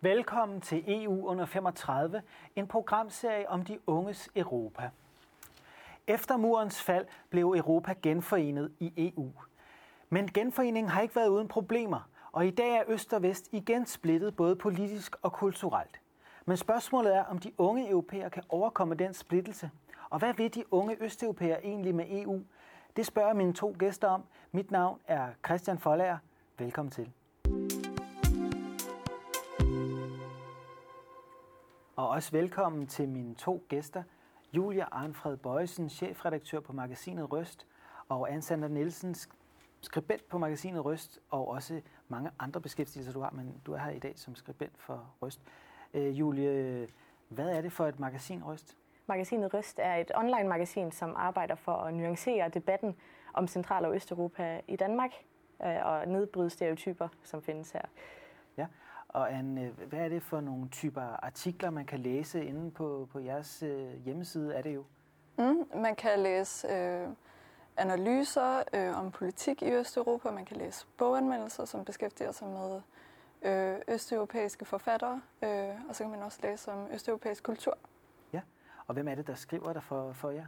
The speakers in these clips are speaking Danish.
Velkommen til EU under 35, en programserie om de unges Europa. Efter murens fald blev Europa genforenet i EU. Men genforeningen har ikke været uden problemer, og i dag er Øst og Vest igen splittet både politisk og kulturelt. Men spørgsmålet er, om de unge europæere kan overkomme den splittelse. Og hvad vil de unge østeuropæere egentlig med EU? Det spørger mine to gæster om. Mit navn er Christian Folager. Velkommen til. Og også velkommen til mine to gæster, Julia Arnfred Bøjsen, chefredaktør på magasinet Røst, og Ansander Nielsen, skribent på magasinet Røst, og også mange andre beskæftigelser, du har, men du er her i dag som skribent for Røst. Øh, Julie, hvad er det for et magasin Røst? Magasinet Røst er et online-magasin, som arbejder for at nuancere debatten om Central- og Østeuropa i Danmark, øh, og nedbryde stereotyper, som findes her. Ja, og Anne, hvad er det for nogle typer artikler, man kan læse inde på, på jeres øh, hjemmeside, er det jo? Mm, man kan læse øh, analyser øh, om politik i Østeuropa, man kan læse boganmeldelser, som beskæftiger sig med øh, østeuropæiske forfattere, øh, og så kan man også læse om østeuropæisk kultur. Ja, og hvem er det, der skriver der for, for jer?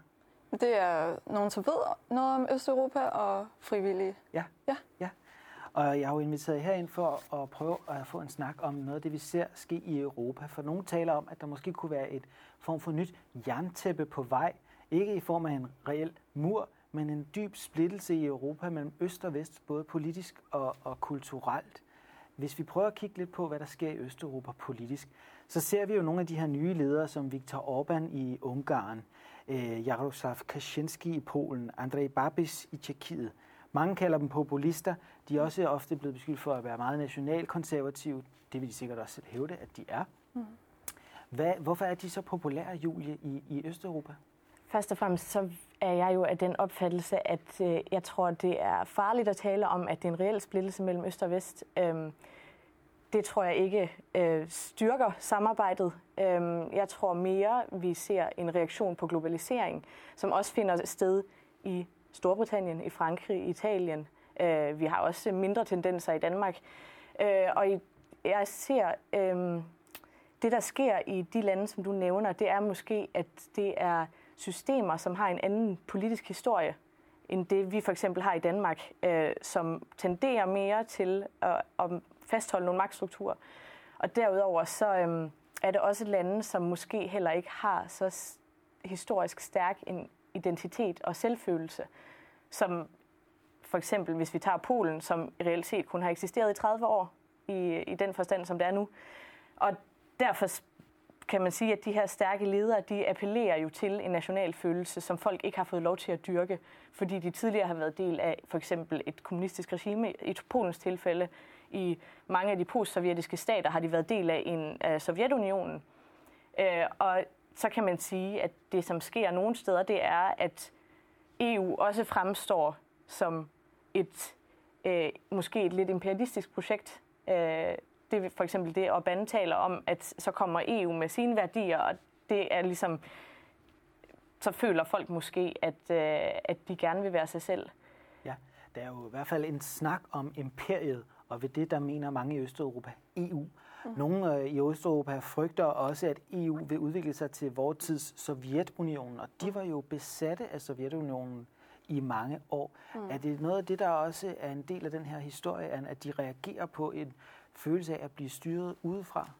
Det er nogen, som ved noget om Østeuropa og frivillige. Ja, ja. Og jeg har jo inviteret herind for at prøve at få en snak om noget af det, vi ser ske i Europa. For nogle taler om, at der måske kunne være et form for nyt jerntæppe på vej. Ikke i form af en reel mur, men en dyb splittelse i Europa mellem øst og vest, både politisk og, og kulturelt. Hvis vi prøver at kigge lidt på, hvad der sker i Østeuropa politisk, så ser vi jo nogle af de her nye ledere, som Viktor Orbán i Ungarn, øh, Jaroslav Kaczynski i Polen, Andrej Babis i Tjekkiet. Mange kalder dem populister. De er også ofte blevet beskyldt for at være meget nationalkonservative. Det vil de sikkert også selv hævde, at de er. Mm. Hvad, hvorfor er de så populære, Julie, i, i Østeuropa? Først og fremmest så er jeg jo af den opfattelse, at øh, jeg tror, det er farligt at tale om, at det er en reel splittelse mellem Øst og Vest. Øhm, det tror jeg ikke øh, styrker samarbejdet. Øhm, jeg tror mere, vi ser en reaktion på globalisering, som også finder sted i Storbritannien, i Frankrig, i Italien. Øh, vi har også mindre tendenser i Danmark. Øh, og i, jeg ser, øh, det der sker i de lande, som du nævner, det er måske, at det er systemer, som har en anden politisk historie, end det vi for eksempel har i Danmark, øh, som tenderer mere til at, at fastholde nogle magtstrukturer. Og derudover så øh, er det også lande, som måske heller ikke har så historisk stærk en identitet og selvfølelse, som for eksempel, hvis vi tager Polen, som i realitet kun har eksisteret i 30 år, i, i den forstand, som det er nu. Og derfor kan man sige, at de her stærke ledere, de appellerer jo til en national følelse, som folk ikke har fået lov til at dyrke, fordi de tidligere har været del af for eksempel et kommunistisk regime. I Polens tilfælde, i mange af de postsovjetiske stater, har de været del af en af Sovjetunionen. Øh, og så kan man sige, at det, som sker nogle steder, det er, at EU også fremstår som et øh, måske et lidt imperialistisk projekt. Øh, det er for eksempel det, Orbán taler om, at så kommer EU med sine værdier, og det er ligesom, så føler folk måske, at, øh, at de gerne vil være sig selv. Ja, der er jo i hvert fald en snak om imperiet, og ved det, der mener mange i Østeuropa EU. Mm. Nogle øh, i Østeuropa frygter også, at EU vil udvikle sig til vores tids Sovjetunionen, og de var jo besatte af Sovjetunionen i mange år. Mm. Er det noget af det, der også er en del af den her historie, at de reagerer på en følelse af at blive styret udefra?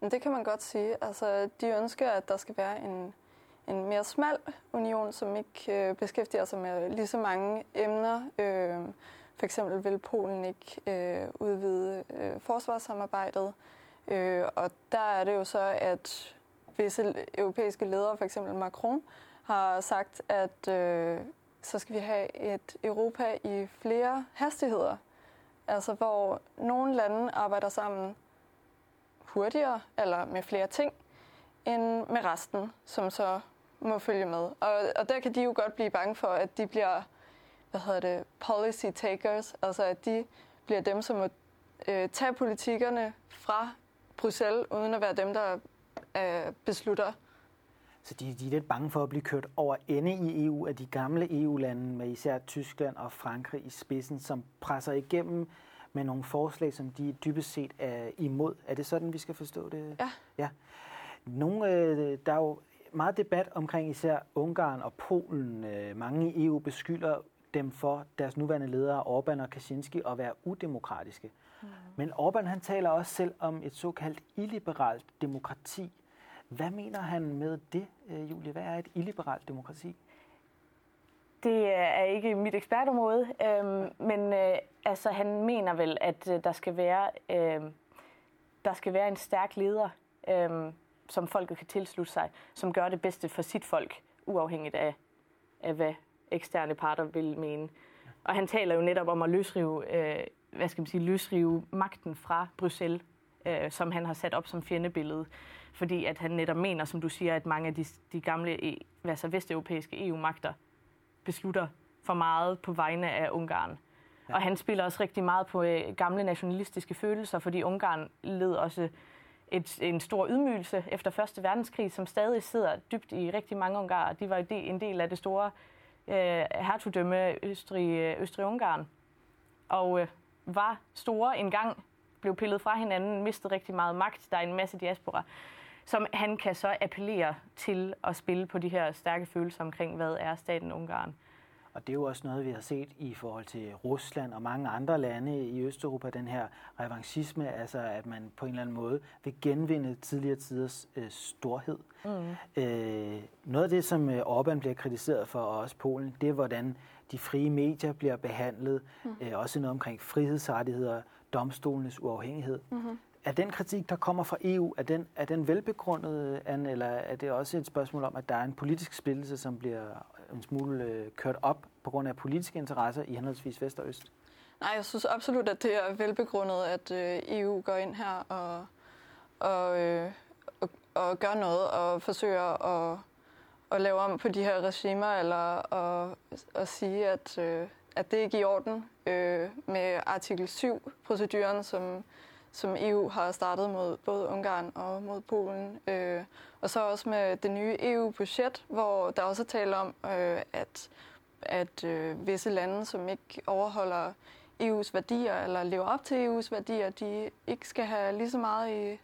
Det kan man godt sige. Altså, de ønsker, at der skal være en, en mere smal union, som ikke øh, beskæftiger sig med lige så mange emner. Øh, for eksempel vil Polen ikke øh, udvide øh, forsvarssamarbejdet. Øh, og der er det jo så, at visse europæiske ledere, for eksempel Macron, har sagt, at øh, så skal vi have et Europa i flere hastigheder. Altså hvor nogle lande arbejder sammen hurtigere eller med flere ting, end med resten, som så må følge med. Og, og der kan de jo godt blive bange for, at de bliver hvad hedder det, policy takers, altså at de bliver dem, som må øh, tage politikkerne fra Bruxelles, uden at være dem, der øh, beslutter. Så de, de er lidt bange for at blive kørt over ende i EU af de gamle EU-lande, med især Tyskland og Frankrig i spidsen, som presser igennem med nogle forslag, som de dybest set er imod. Er det sådan, vi skal forstå det? Ja. ja. Nogle, øh, der er jo meget debat omkring især Ungarn og Polen. Øh, mange i EU beskylder dem for deres nuværende ledere, Orbán og Kaczynski, at være udemokratiske. Mm. Men Orbán han taler også selv om et såkaldt illiberalt demokrati. Hvad mener han med det, øh, Julie? Hvad er et illiberalt demokrati? Det er ikke mit ekspertområde, øhm, men øh, altså, han mener vel, at øh, der skal være øh, der skal være en stærk leder, øh, som folket kan tilslutte sig, som gør det bedste for sit folk, uafhængigt af, af hvad eksterne parter vil mene. Og han taler jo netop om at løsrive, øh, hvad skal man sige, løsrive magten fra Bruxelles, øh, som han har sat op som fjendebillede. Fordi at han netop mener, som du siger, at mange af de, de gamle altså vesteuropæiske EU-magter beslutter for meget på vegne af Ungarn. Ja. Og han spiller også rigtig meget på øh, gamle nationalistiske følelser, fordi Ungarn led også et, en stor ydmygelse efter Første Verdenskrig, som stadig sidder dybt i rigtig mange ungarer. De var en del af det store øh, hertugdømme Østrig, Østrig-Ungarn, og øh, var store engang, blev pillet fra hinanden, mistede rigtig meget magt. Der er en masse diaspora, som han kan så appellere til at spille på de her stærke følelser omkring, hvad er staten Ungarn. Og det er jo også noget, vi har set i forhold til Rusland og mange andre lande i Østeuropa, den her revanchisme, altså at man på en eller anden måde vil genvinde tidligere tiders øh, storhed. Mm. Øh, noget af det, som øh, Orbán bliver kritiseret for, og også Polen, det er, hvordan de frie medier bliver behandlet, mm. øh, også noget omkring frihedsrettigheder, domstolenes uafhængighed. Mm-hmm. Er den kritik, der kommer fra EU, er den, er den velbegrundet, Anne, eller er det også et spørgsmål om, at der er en politisk splittelse, som bliver en smule øh, kørt op på grund af politiske interesser i henholdsvis Vest og Øst? Nej, jeg synes absolut, at det er velbegrundet, at øh, EU går ind her og, og, øh, og, og gør noget og forsøger at, at lave om på de her regimer, eller at, at sige, at, øh, at det ikke er i orden øh, med artikel 7-proceduren, som som EU har startet mod både Ungarn og mod Polen. Øh, og så også med det nye EU-budget, hvor der også er tale om, øh, at, at øh, visse lande, som ikke overholder EU's værdier eller lever op til EU's værdier, de ikke skal have lige så meget i,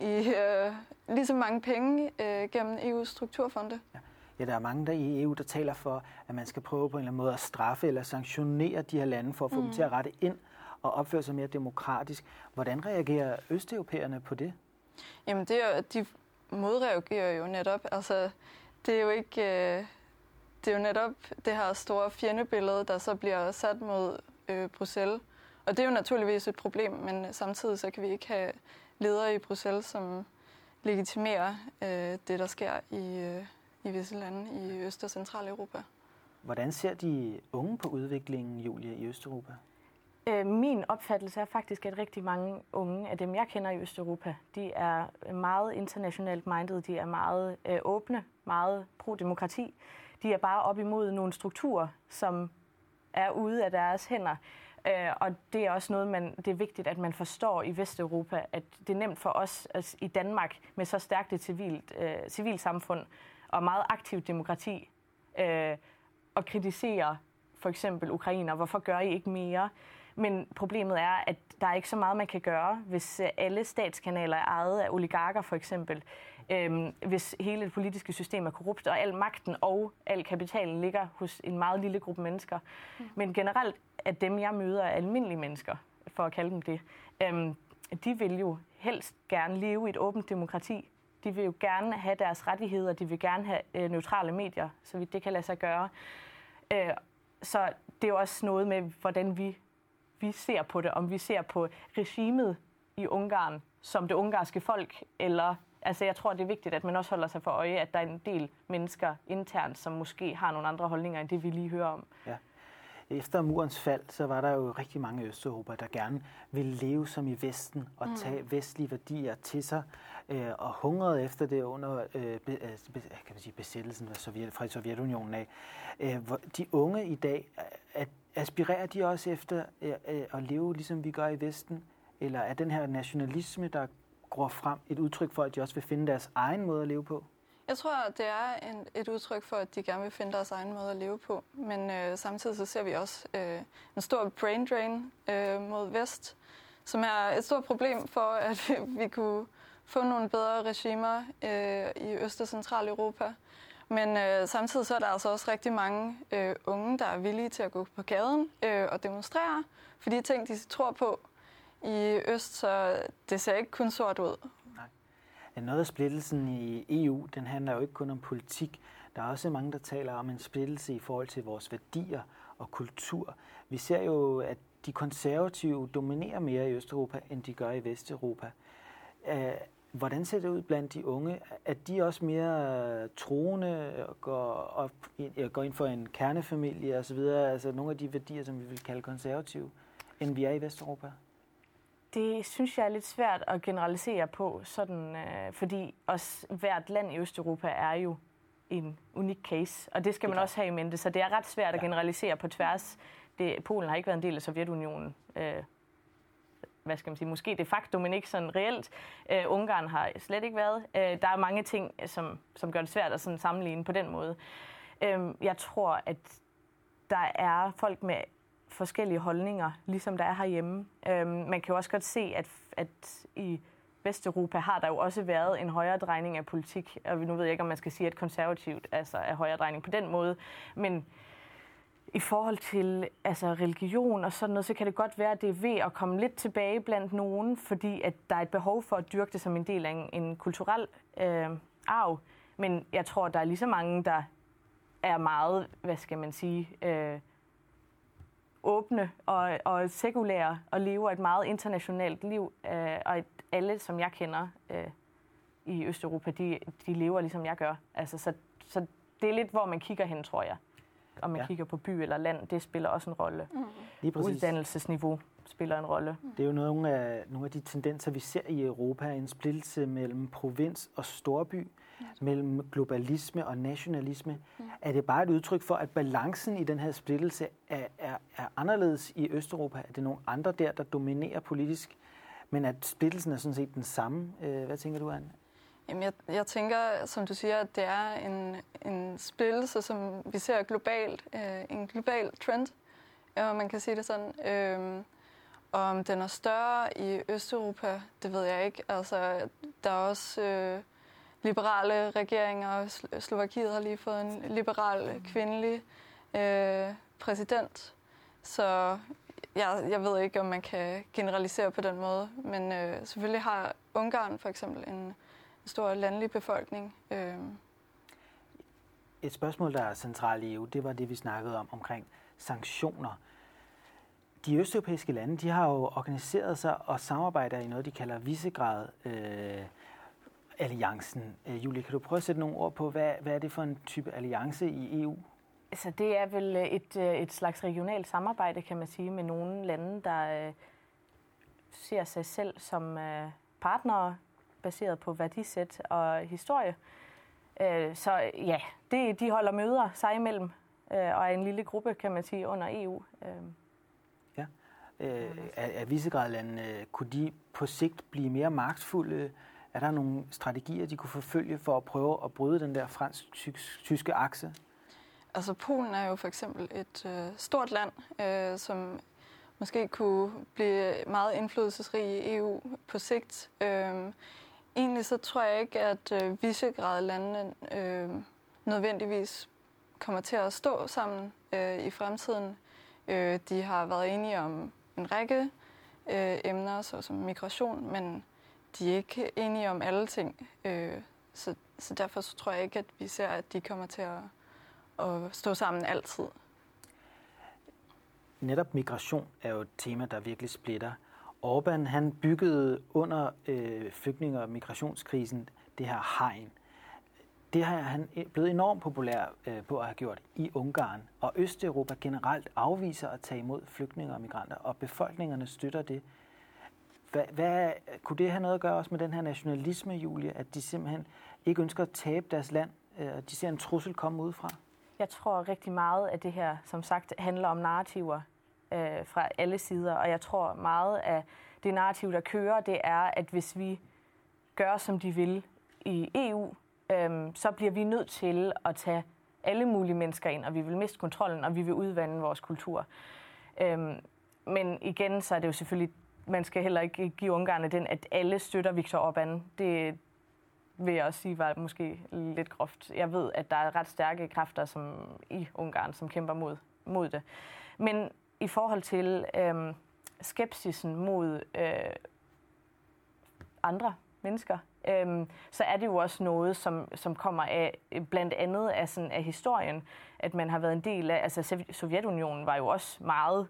i øh, lige så mange penge øh, gennem EU's strukturfonde. Ja. Ja, der er mange der i EU, der taler for, at man skal prøve på en eller anden måde at straffe eller sanktionere de her lande for at få mm. dem til at rette ind og opføre sig mere demokratisk. Hvordan reagerer østeuropæerne på det? Jamen, det er, de modreagerer jo netop. Altså, det er jo ikke... Øh, det er jo netop det her store fjendebillede, der så bliver sat mod øh, Bruxelles. Og det er jo naturligvis et problem, men samtidig så kan vi ikke have ledere i Bruxelles, som legitimerer øh, det, der sker i, øh, i visse lande i Øst- og Centraleuropa. Hvordan ser de unge på udviklingen, Julia, i Østeuropa? Øh, min opfattelse er faktisk, at rigtig mange unge af dem, jeg kender i Østeuropa, de er meget internationalt minded, de er meget øh, åbne, meget pro-demokrati. De er bare op imod nogle strukturer, som er ude af deres hænder. Øh, og det er også noget, man, det er vigtigt, at man forstår i Vesteuropa, at det er nemt for os altså, i Danmark med så stærkt et civilt, øh, civilsamfund og meget aktivt demokrati øh, at kritisere for eksempel Ukrainer. Hvorfor gør I ikke mere? Men problemet er, at der er ikke så meget, man kan gøre, hvis øh, alle statskanaler er ejet af oligarker for eksempel. Øhm, hvis hele det politiske system er korrupt, og al magten og al kapitalen ligger hos en meget lille gruppe mennesker. Mm. Men generelt at dem, jeg møder, er almindelige mennesker, for at kalde dem det. Øhm, de vil jo helst gerne leve i et åbent demokrati. De vil jo gerne have deres rettigheder, de vil gerne have øh, neutrale medier, så vidt det kan lade sig gøre. Øh, så det er jo også noget med, hvordan vi vi ser på det, om vi ser på regimet i Ungarn som det ungarske folk, eller altså jeg tror, det er vigtigt, at man også holder sig for øje, at der er en del mennesker internt, som måske har nogle andre holdninger, end det vi lige hører om. Ja. Efter murens fald, så var der jo rigtig mange i Østeuropa, der gerne ville leve som i Vesten og mm. tage vestlige værdier til sig, øh, og hungrede efter det under øh, be, øh, be, kan man sige, besættelsen fra, Sovjet, fra Sovjetunionen af. Øh, hvor de unge i dag, at aspirerer de også efter øh, øh, at leve, ligesom vi gør i Vesten? Eller er den her nationalisme, der går frem, et udtryk for, at de også vil finde deres egen måde at leve på? Jeg tror, det er en, et udtryk for, at de gerne vil finde deres egen måde at leve på. Men øh, samtidig så ser vi også øh, en stor brain drain øh, mod vest, som er et stort problem for, at vi, vi kunne få nogle bedre regimer øh, i Øst- og Centraleuropa. Men øh, samtidig så er der altså også rigtig mange øh, unge, der er villige til at gå på gaden øh, og demonstrere for de ting, de tror på i Øst, så det ser ikke kun sort ud at Noget af splittelsen i EU, den handler jo ikke kun om politik. Der er også mange, der taler om en splittelse i forhold til vores værdier og kultur. Vi ser jo, at de konservative dominerer mere i Østeuropa, end de gør i Vesteuropa. Øh, hvordan ser det ud blandt de unge? Er de også mere øh, troende og går, op, går ind for en kernefamilie osv.? Altså nogle af de værdier, som vi vil kalde konservative, end vi er i Vesteuropa? Det synes jeg er lidt svært at generalisere på, sådan, øh, fordi også hvert land i Østeuropa er jo en unik case, og det skal man også have i mente, så det er ret svært ja. at generalisere på tværs. Det, Polen har ikke været en del af Sovjetunionen. Øh, hvad skal man sige, måske de facto, men ikke sådan reelt. Øh, Ungarn har slet ikke været. Øh, der er mange ting, som, som gør det svært at sådan sammenligne på den måde. Øh, jeg tror, at der er folk med forskellige holdninger, ligesom der er herhjemme. Øhm, man kan jo også godt se, at, at i Vesteuropa har der jo også været en højere drejning af politik, og nu ved jeg ikke, om man skal sige, at konservativt altså er højere drejning på den måde, men i forhold til altså, religion og sådan noget, så kan det godt være, at det er ved at komme lidt tilbage blandt nogen, fordi at der er et behov for at dyrke det som en del af en, en kulturel øh, arv. Men jeg tror, der er lige så mange, der er meget, hvad skal man sige, øh, åbne og, og sekulære og lever et meget internationalt liv. Øh, og et, alle, som jeg kender øh, i Østeuropa, de, de lever ligesom jeg gør. Altså, så, så det er lidt, hvor man kigger hen, tror jeg om man ja. kigger på by eller land, det spiller også en rolle. Mm. Lige præcis. Uddannelsesniveau spiller en rolle. Det er jo nogle af, nogle af de tendenser, vi ser i Europa, en splittelse mellem provins og storby, ja. mellem globalisme og nationalisme. Ja. Er det bare et udtryk for, at balancen i den her splittelse er, er, er anderledes i Østeuropa? Er det nogle andre der, der dominerer politisk? Men at splittelsen er sådan set den samme. Øh, hvad tænker du, Anne? Jamen, jeg, jeg tænker, som du siger, at det er en, en splittelse, som vi ser globalt, øh, en global trend, øh, man kan sige det sådan. Øh, om den er større i Østeuropa, det ved jeg ikke. Altså, der er også øh, liberale regeringer. Slovakiet har lige fået en liberal øh, kvindelig øh, præsident. Så jeg, jeg ved ikke, om man kan generalisere på den måde. Men øh, selvfølgelig har Ungarn for eksempel en stor landlig befolkning. Øh. Et spørgsmål, der er centralt i EU, det var det, vi snakkede om omkring sanktioner. De østeuropæiske lande, de har jo organiseret sig og samarbejder i noget, de kalder Visegrad øh, alliancen. Øh, Julie, kan du prøve at sætte nogle ord på, hvad, hvad er det for en type alliance i EU? Altså, det er vel et, øh, et slags regionalt samarbejde, kan man sige, med nogle lande, der øh, ser sig selv som øh, partnere baseret på værdisæt og historie. Øh, så ja, det, de holder møder sig imellem, øh, og er en lille gruppe, kan man sige, under EU. Øh. Ja. Øh, er, er Visegradlandene, kunne de på sigt blive mere magtfulde? Er der nogle strategier, de kunne forfølge for at prøve at bryde den der fransk-tyske akse? Altså Polen er jo for eksempel et øh, stort land, øh, som måske kunne blive meget indflydelsesrig i EU på sigt. Øh, Egentlig så tror jeg ikke, at øh, Visegrad-landene øh, nødvendigvis kommer til at stå sammen øh, i fremtiden. Øh, de har været enige om en række øh, emner, såsom migration, men de er ikke enige om alle ting. Øh, så, så derfor så tror jeg ikke, at vi ser, at de kommer til at, at stå sammen altid. Netop migration er jo et tema, der virkelig splitter. Orbán han byggede under øh, flygtninge- og migrationskrisen det her hegn. Det har han e- blevet enormt populær øh, på at have gjort i Ungarn. Og Østeuropa generelt afviser at tage imod flygtninge og migranter, og befolkningerne støtter det. Hvad, hvad, kunne det have noget at gøre også med den her nationalisme, Julie, at de simpelthen ikke ønsker at tabe deres land? Øh, og de ser en trussel komme udefra? Jeg tror rigtig meget, at det her, som sagt, handler om narrativer øh, fra alle sider. Og jeg tror meget at det narrativ, der kører, det er, at hvis vi gør, som de vil i EU, øh, så bliver vi nødt til at tage alle mulige mennesker ind, og vi vil miste kontrollen, og vi vil udvande vores kultur. Øhm, men igen, så er det jo selvfølgelig, man skal heller ikke give Ungarn den, at alle støtter Viktor Orbán. Det vil jeg også sige var måske lidt groft. Jeg ved, at der er ret stærke kræfter som i Ungarn, som kæmper mod, mod det. Men i forhold til øh, skepsisen mod øh, andre mennesker, øhm, så er det jo også noget, som, som kommer af blandt andet af, sådan, af historien, at man har været en del af, altså Sovjetunionen var jo også meget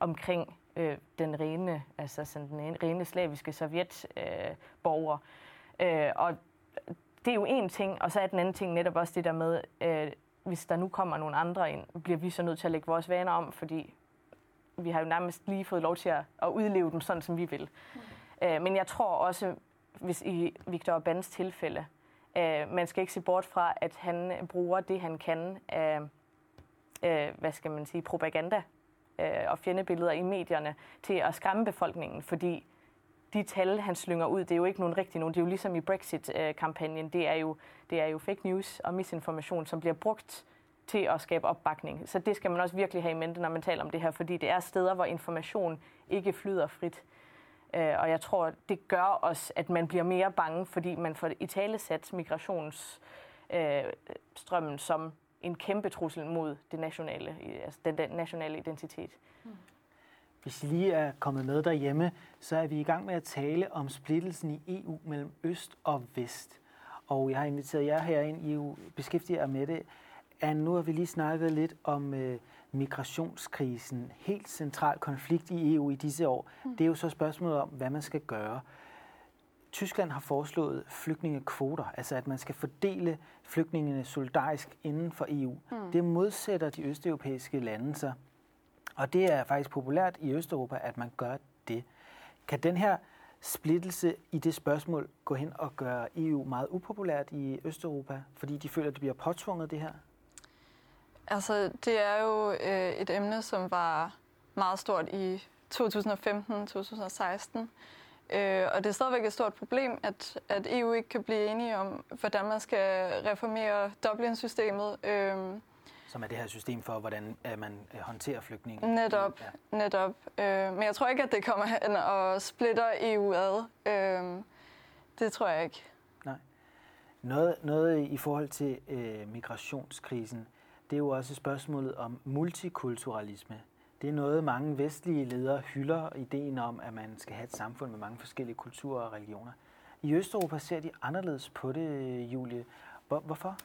omkring øh, den rene, altså sådan den rene slaviske sovjetborger. Øh, øh, og det er jo en ting, og så er den anden ting netop også det der med, øh, hvis der nu kommer nogle andre ind, bliver vi så nødt til at lægge vores vaner om, fordi vi har jo nærmest lige fået lov til at, at udleve dem sådan, som vi vil. Mm. Øh, men jeg tror også, hvis i Victor Orbáns tilfælde, øh, man skal ikke se bort fra, at han bruger det, han kan af, øh, hvad skal man sige, propaganda øh, og fjendebilleder i medierne til at skræmme befolkningen, fordi de tal, han slynger ud, det er jo ikke nogen rigtige nogen. Det er jo ligesom i Brexit-kampagnen. Det er, jo, det er jo fake news og misinformation, som bliver brugt til at skabe opbakning. Så det skal man også virkelig have i mente, når man taler om det her, fordi det er steder, hvor information ikke flyder frit. Øh, og jeg tror, det gør også, at man bliver mere bange, fordi man får i tale sat migrationsstrømmen øh, som en kæmpe trussel mod det nationale, altså den, den nationale identitet. Mm. Hvis I lige er kommet med derhjemme, så er vi i gang med at tale om splittelsen i EU mellem øst og vest. Og jeg har inviteret jer herind i EU, beskæftiger jer med det. Anne, nu har vi lige snakket lidt om øh, migrationskrisen. Helt central konflikt i EU i disse år. Mm. Det er jo så spørgsmålet om, hvad man skal gøre. Tyskland har foreslået flygtningekvoter, altså at man skal fordele flygtningene solidarisk inden for EU. Mm. Det modsætter de østeuropæiske lande sig. Og det er faktisk populært i Østeuropa, at man gør det. Kan den her splittelse i det spørgsmål gå hen og gøre EU meget upopulært i Østeuropa, fordi de føler, at det bliver påtvunget det her? Altså, det er jo øh, et emne, som var meget stort i 2015-2016. Øh, og det er stadigvæk et stort problem, at, at EU ikke kan blive enige om, hvordan man skal reformere Dublin-systemet. Øh, som er det her system for, hvordan øh, man øh, håndterer flygtninge. Netop, ja. netop. Øh, men jeg tror ikke, at det kommer hen og splitter EU ad. Øh, det tror jeg ikke. Nej. Noget, noget i forhold til øh, migrationskrisen, det er jo også spørgsmålet om multikulturalisme. Det er noget, mange vestlige ledere hylder, ideen om, at man skal have et samfund med mange forskellige kulturer og religioner. I Østeuropa ser de anderledes på det, Julie. Hvor, hvorfor?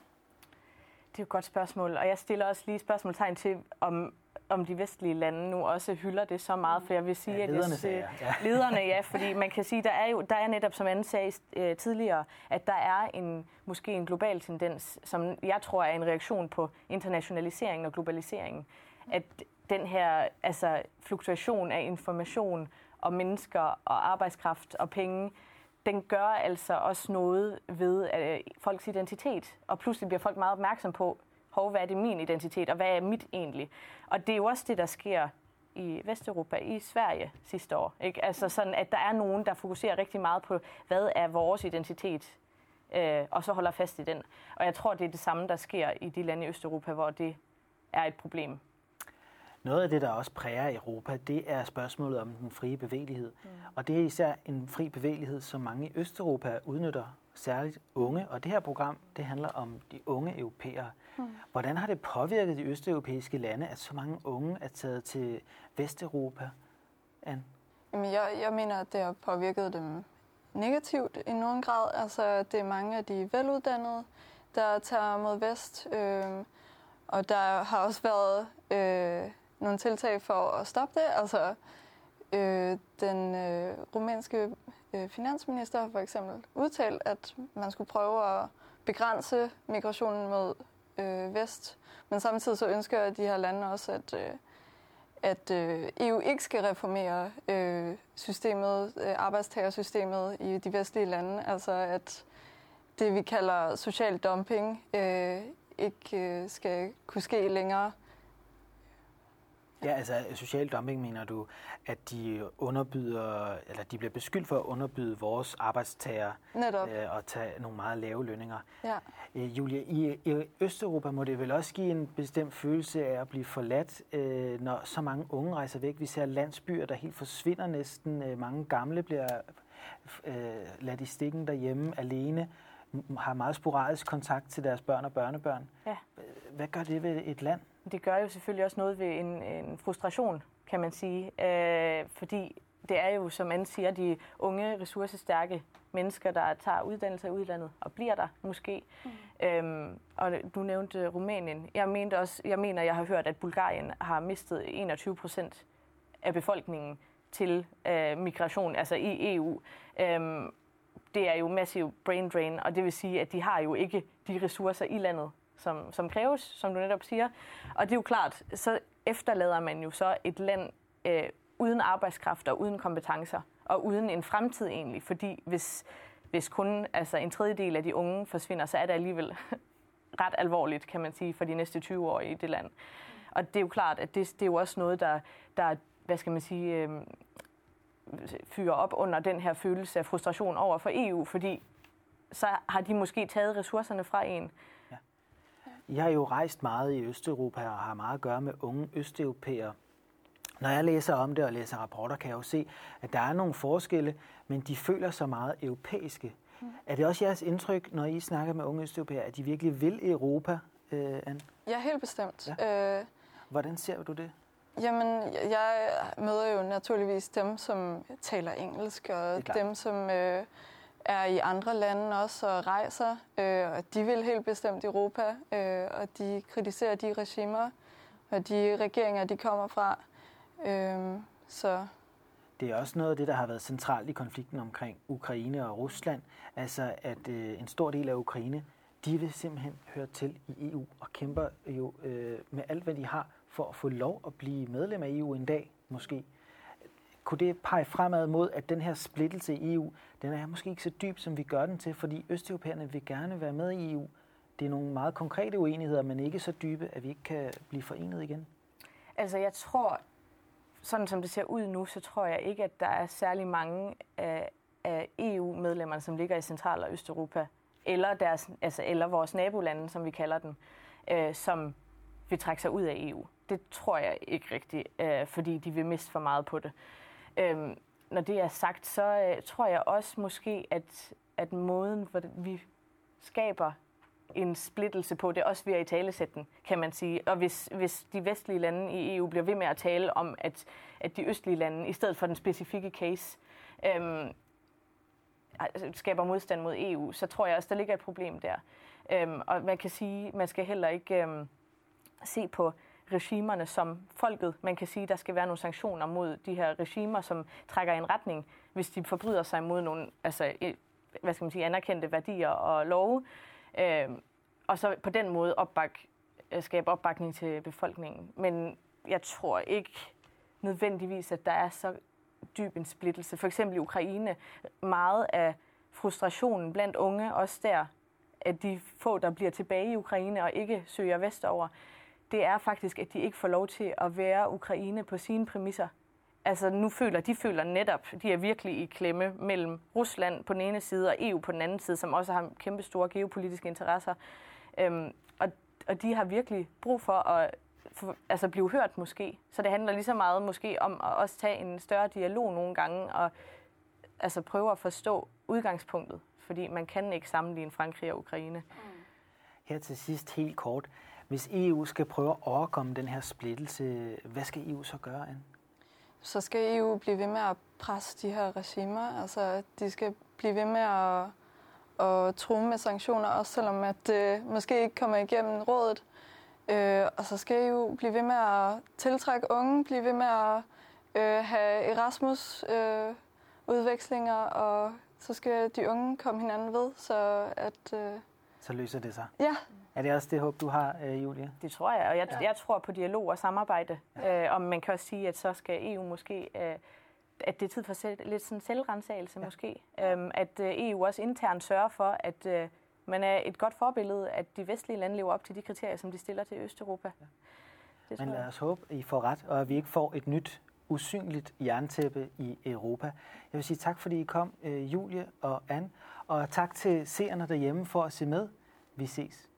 Det er et godt spørgsmål, og jeg stiller også lige spørgsmålstegn til, om, om de vestlige lande nu også hylder det så meget, for jeg vil sige, ja, lederne, at jeg, ja. lederne, ja, fordi man kan sige, der er jo der er netop, som Anne sagde øh, tidligere, at der er en måske en global tendens, som jeg tror er en reaktion på internationaliseringen og globaliseringen, at den her altså, fluktuation af information og mennesker og arbejdskraft og penge, den gør altså også noget ved øh, folks identitet. Og pludselig bliver folk meget opmærksom på, hov, hvad er det min identitet, og hvad er mit egentlig? Og det er jo også det, der sker i Vesteuropa, i Sverige sidste år. Ikke? Altså sådan, at der er nogen, der fokuserer rigtig meget på, hvad er vores identitet, øh, og så holder fast i den. Og jeg tror, det er det samme, der sker i de lande i Østeuropa, hvor det er et problem. Noget af det, der også præger Europa, det er spørgsmålet om den frie bevægelighed. Mm. Og det er især en fri bevægelighed, som mange i Østeuropa udnytter, særligt unge. Og det her program, det handler om de unge europæere. Mm. Hvordan har det påvirket de østeuropæiske lande, at så mange unge er taget til Vesteuropa? Anne? Jamen, jeg, jeg mener, at det har påvirket dem negativt i nogen grad. Altså, det er mange af de veluddannede, der tager mod vest. Øh, og der har også været øh, nogle tiltag for at stoppe det. Altså, øh, den øh, rumænske øh, finansminister har for eksempel udtalt, at man skulle prøve at begrænse migrationen mod øh, vest. Men samtidig så ønsker de her lande også, at, øh, at øh, EU ikke skal reformere øh, systemet, øh, arbejdstagersystemet i de vestlige lande. Altså at det, vi kalder social dumping, øh, ikke øh, skal kunne ske længere. Ja, altså social dumping mener du, at de underbyder, eller de bliver beskyldt for at underbyde vores arbejdstager Netop. øh, og tage nogle meget lave lønninger. Ja. Øh, Julia, i, i Østeuropa må det vel også give en bestemt følelse af at blive forladt, øh, når så mange unge rejser væk. Vi ser landsbyer, der helt forsvinder næsten. Øh, mange gamle bliver øh, ladt i stikken derhjemme alene, har meget sporadisk kontakt til deres børn og børnebørn. Ja. Hvad gør det ved et land? Det gør jo selvfølgelig også noget ved en, en frustration, kan man sige. Øh, fordi det er jo, som Anne siger, de unge, ressourcestærke mennesker, der tager uddannelse i udlandet og bliver der måske. Mm. Øhm, og du nævnte Rumænien. Jeg, mente også, jeg mener, jeg har hørt, at Bulgarien har mistet 21 procent af befolkningen til øh, migration, altså i EU. Øhm, det er jo massiv brain drain, og det vil sige, at de har jo ikke de ressourcer i landet, som, som kræves, som du netop siger. Og det er jo klart, så efterlader man jo så et land øh, uden arbejdskraft og uden kompetencer, og uden en fremtid egentlig, fordi hvis, hvis kun altså en tredjedel af de unge forsvinder, så er det alligevel ret alvorligt, kan man sige, for de næste 20 år i det land. Og det er jo klart, at det, det er jo også noget, der, der hvad skal man sige, øh, fyrer op under den her følelse af frustration over for EU, fordi så har de måske taget ressourcerne fra en. Jeg har jo rejst meget i Østeuropa og har meget at gøre med unge østeuropæere. Når jeg læser om det og læser rapporter, kan jeg jo se, at der er nogle forskelle, men de føler sig meget europæiske. Mm. Er det også jeres indtryk, når I snakker med unge østeuropæere, at de virkelig vil Europa, øh, Anne? Ja, helt bestemt. Ja. Øh, Hvordan ser du det? Jamen, jeg møder jo naturligvis dem, som taler engelsk, og dem, som øh, er i andre lande også og rejser. Øh, og de vil helt bestemt Europa, øh, og de kritiserer de regimer og de regeringer, de kommer fra. Øh, så Det er også noget af det, der har været centralt i konflikten omkring Ukraine og Rusland. Altså, at øh, en stor del af Ukraine, de vil simpelthen høre til i EU og kæmper jo øh, med alt, hvad de har, for at få lov at blive medlem af EU en dag, måske. Kunne det pege fremad mod, at den her splittelse i EU, den er måske ikke så dyb, som vi gør den til, fordi østeuropæerne vil gerne være med i EU. Det er nogle meget konkrete uenigheder, men ikke så dybe, at vi ikke kan blive forenet igen. Altså jeg tror, sådan som det ser ud nu, så tror jeg ikke, at der er særlig mange af, af EU-medlemmerne, som ligger i Central- og Østeuropa, eller, deres, altså, eller vores nabolande, som vi kalder dem, øh, som vil trække sig ud af EU. Det tror jeg ikke rigtigt, øh, fordi de vil miste for meget på det. Øhm, når det er sagt, så øh, tror jeg også måske, at, at måden, hvor vi skaber en splittelse på, det er også ved at i talesætten, kan man sige. Og hvis, hvis de vestlige lande i EU bliver ved med at tale om, at, at de østlige lande, i stedet for den specifikke case, øhm, altså, skaber modstand mod EU, så tror jeg også, der ligger et problem der. Øhm, og man kan sige, man skal heller ikke øhm, se på regimerne som folket. Man kan sige, der skal være nogle sanktioner mod de her regimer, som trækker i en retning, hvis de forbryder sig mod nogle altså, hvad skal man sige, anerkendte værdier og love. Øh, og så på den måde opbak, øh, skabe opbakning til befolkningen. Men jeg tror ikke nødvendigvis, at der er så dyb en splittelse. For eksempel i Ukraine, meget af frustrationen blandt unge, også der, at de få, der bliver tilbage i Ukraine og ikke søger vestover, det er faktisk, at de ikke får lov til at være Ukraine på sine præmisser. Altså nu føler de føler netop, de er virkelig i klemme mellem Rusland på den ene side og EU på den anden side, som også har kæmpe store geopolitiske interesser. Øhm, og, og de har virkelig brug for at for, altså blive hørt måske. Så det handler lige så meget måske om at også tage en større dialog nogle gange og altså prøve at forstå udgangspunktet, fordi man kan ikke sammenligne Frankrig og Ukraine. Her til sidst helt kort. Hvis EU skal prøve at overkomme den her splittelse, hvad skal EU så gøre, Anne? så skal EU blive ved med at presse de her regimer. Altså, de skal blive ved med at, at true med sanktioner, også selvom at det måske ikke kommer igennem rådet. Øh, og så skal EU blive ved med at tiltrække unge, blive ved med at øh, have Erasmus øh, og så skal de unge komme hinanden ved, så at øh, Så løser det sig. ja, Er det også det håb, du har, øh, Julia? Det tror jeg, og jeg, ja. jeg tror på dialog og samarbejde. Ja. Øh, og man kan også sige, at så skal EU måske, øh, at det er tid for selv, lidt sådan selvrensagelse ja. måske. Øhm, at øh, EU også internt sørger for, at øh, man er et godt forbillede, at de vestlige lande lever op til de kriterier, som de stiller til Østeuropa. Ja. Det Men lad os håbe, at I får ret, og at vi ikke får et nyt usynligt jerntæppe i Europa. Jeg vil sige tak, fordi I kom, øh, Julie og Anne, og tak til seerne derhjemme for at se med. Vi ses.